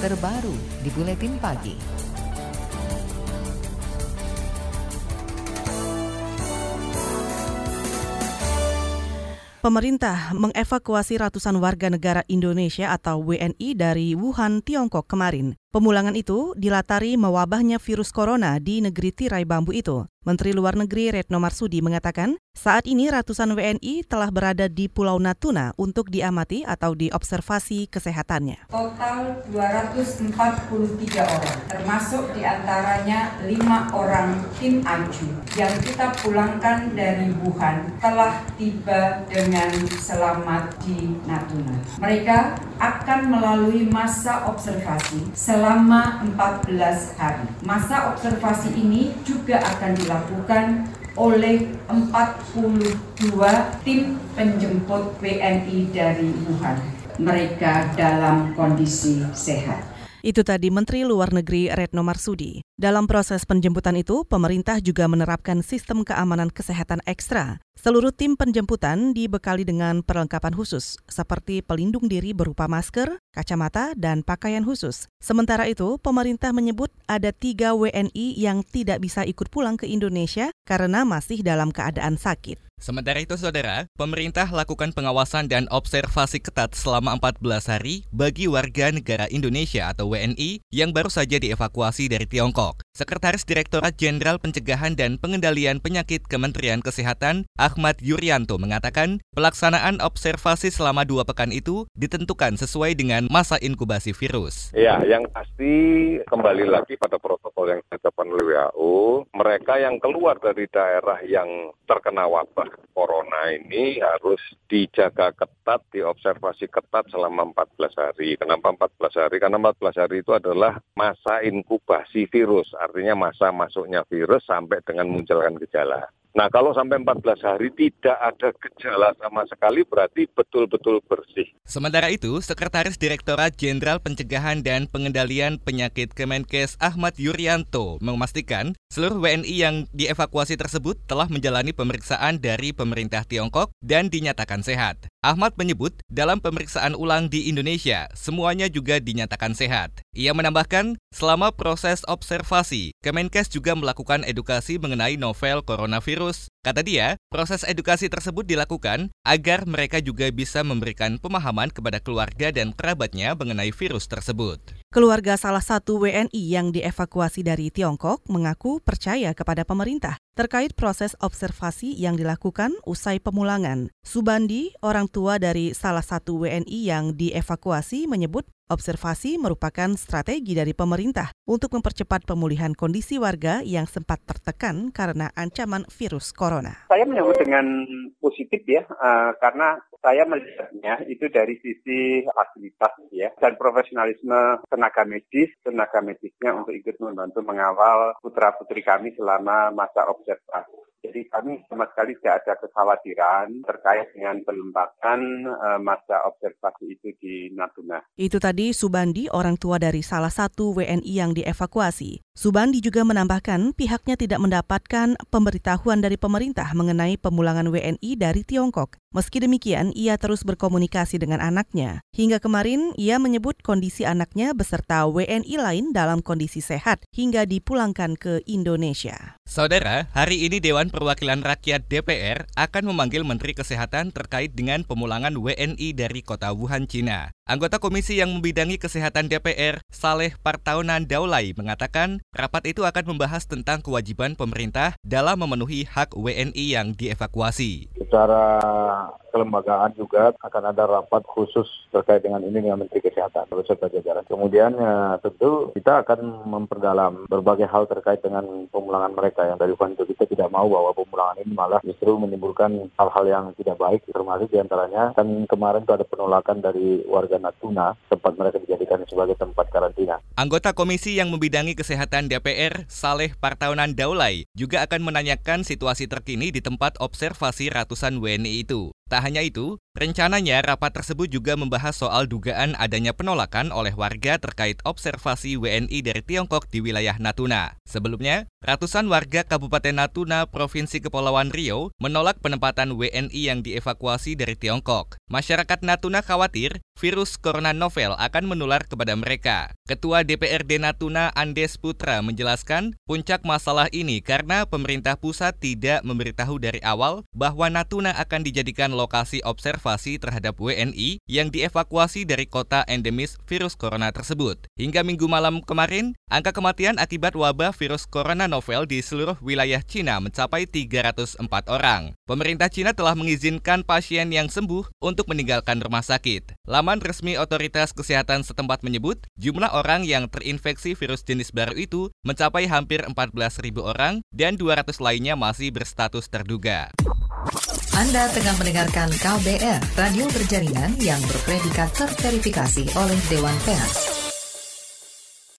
terbaru di Buletin Pagi. Pemerintah mengevakuasi ratusan warga negara Indonesia atau WNI dari Wuhan, Tiongkok kemarin. Pemulangan itu dilatari mewabahnya virus corona di negeri tirai bambu itu. Menteri Luar Negeri Retno Marsudi mengatakan, saat ini ratusan WNI telah berada di Pulau Natuna untuk diamati atau diobservasi kesehatannya. Total 243 orang, termasuk di antaranya 5 orang tim AJU yang kita pulangkan dari Wuhan telah tiba dengan selamat di Natuna. Mereka akan melalui masa observasi selama 14 hari. Masa observasi ini juga akan dilakukan oleh 42 tim penjemput WNI dari Wuhan. Mereka dalam kondisi sehat. Itu tadi Menteri Luar Negeri Retno Marsudi. Dalam proses penjemputan itu, pemerintah juga menerapkan sistem keamanan kesehatan ekstra. Seluruh tim penjemputan dibekali dengan perlengkapan khusus, seperti pelindung diri berupa masker, kacamata, dan pakaian khusus. Sementara itu, pemerintah menyebut ada tiga WNI yang tidak bisa ikut pulang ke Indonesia karena masih dalam keadaan sakit. Sementara itu, saudara, pemerintah lakukan pengawasan dan observasi ketat selama 14 hari bagi warga negara Indonesia atau WNI yang baru saja dievakuasi dari Tiongkok. Sekretaris Direktorat Jenderal Pencegahan dan Pengendalian Penyakit Kementerian Kesehatan, Ahmad Yuryanto mengatakan, pelaksanaan observasi selama dua pekan itu ditentukan sesuai dengan masa inkubasi virus. Ya, yang pasti kembali lagi pada protokol yang ditetapkan oleh WHO, mereka yang keluar dari daerah yang terkena wabah corona ini harus dijaga ketat, diobservasi ketat selama 14 hari. Kenapa 14 hari? Karena 14 hari itu adalah masa inkubasi virus, artinya masa masuknya virus sampai dengan munculkan gejala. Nah, kalau sampai 14 hari tidak ada gejala sama sekali berarti betul-betul bersih. Sementara itu, Sekretaris Direktorat Jenderal Pencegahan dan Pengendalian Penyakit Kemenkes Ahmad Yuryanto memastikan seluruh WNI yang dievakuasi tersebut telah menjalani pemeriksaan dari pemerintah Tiongkok dan dinyatakan sehat. Ahmad menyebut dalam pemeriksaan ulang di Indonesia, semuanya juga dinyatakan sehat. Ia menambahkan, selama proses observasi, Kemenkes juga melakukan edukasi mengenai novel coronavirus virus. Kata dia, proses edukasi tersebut dilakukan agar mereka juga bisa memberikan pemahaman kepada keluarga dan kerabatnya mengenai virus tersebut. Keluarga salah satu WNI yang dievakuasi dari Tiongkok mengaku percaya kepada pemerintah terkait proses observasi yang dilakukan usai pemulangan. Subandi, orang tua dari salah satu WNI yang dievakuasi, menyebut Observasi merupakan strategi dari pemerintah untuk mempercepat pemulihan kondisi warga yang sempat tertekan karena ancaman virus corona. Saya menyebut dengan positif ya, uh, karena saya melihatnya itu dari sisi fasilitas ya dan profesionalisme tenaga medis, tenaga medisnya untuk ikut membantu mengawal putra putri kami selama masa observasi. Jadi kami sama sekali tidak ada kekhawatiran terkait dengan pelembakan uh, masa observasi itu di Natuna. Itu tadi Subandi, orang tua dari salah satu WNI yang dievakuasi. Subandi juga menambahkan pihaknya tidak mendapatkan pemberitahuan dari pemerintah mengenai pemulangan WNI dari Tiongkok. Meski demikian, ia terus berkomunikasi dengan anaknya. Hingga kemarin, ia menyebut kondisi anaknya beserta WNI lain dalam kondisi sehat hingga dipulangkan ke Indonesia. Saudara, hari ini Dewan Perwakilan Rakyat DPR akan memanggil Menteri Kesehatan terkait dengan pemulangan WNI dari kota Wuhan, Cina. Anggota Komisi yang membidangi kesehatan DPR, Saleh Partaunan Daulay, mengatakan rapat itu akan membahas tentang kewajiban pemerintah dalam memenuhi hak WNI yang dievakuasi. Secara kelembagaan juga akan ada rapat khusus terkait dengan ini dengan Menteri Kesehatan beserta jajaran. Kemudian ya, tentu kita akan memperdalam berbagai hal terkait dengan pemulangan mereka yang dari itu kita tidak mau bahwa pemulangan ini malah justru menimbulkan hal-hal yang tidak baik termasuk di antaranya kan kemarin itu ada penolakan dari warga Natuna tempat mereka dijadikan sebagai tempat karantina. Anggota komisi yang membidangi kesehatan DPR Saleh Partaunan Daulay juga akan menanyakan situasi terkini di tempat observasi ratusan WNI itu. Tak hanya itu, Rencananya, rapat tersebut juga membahas soal dugaan adanya penolakan oleh warga terkait observasi WNI dari Tiongkok di wilayah Natuna. Sebelumnya, ratusan warga Kabupaten Natuna, Provinsi Kepulauan Riau, menolak penempatan WNI yang dievakuasi dari Tiongkok. Masyarakat Natuna khawatir virus corona novel akan menular kepada mereka. Ketua DPRD Natuna Andes Putra menjelaskan puncak masalah ini karena pemerintah pusat tidak memberitahu dari awal bahwa Natuna akan dijadikan lokasi observasi observasi terhadap WNI yang dievakuasi dari kota endemis virus corona tersebut. Hingga minggu malam kemarin, angka kematian akibat wabah virus corona novel di seluruh wilayah Cina mencapai 304 orang. Pemerintah Cina telah mengizinkan pasien yang sembuh untuk meninggalkan rumah sakit. Laman resmi otoritas kesehatan setempat menyebut, jumlah orang yang terinfeksi virus jenis baru itu mencapai hampir 14.000 orang dan 200 lainnya masih berstatus terduga. Anda tengah mendengarkan KBR, radio berjaringan yang berpredikat terverifikasi oleh Dewan Pers.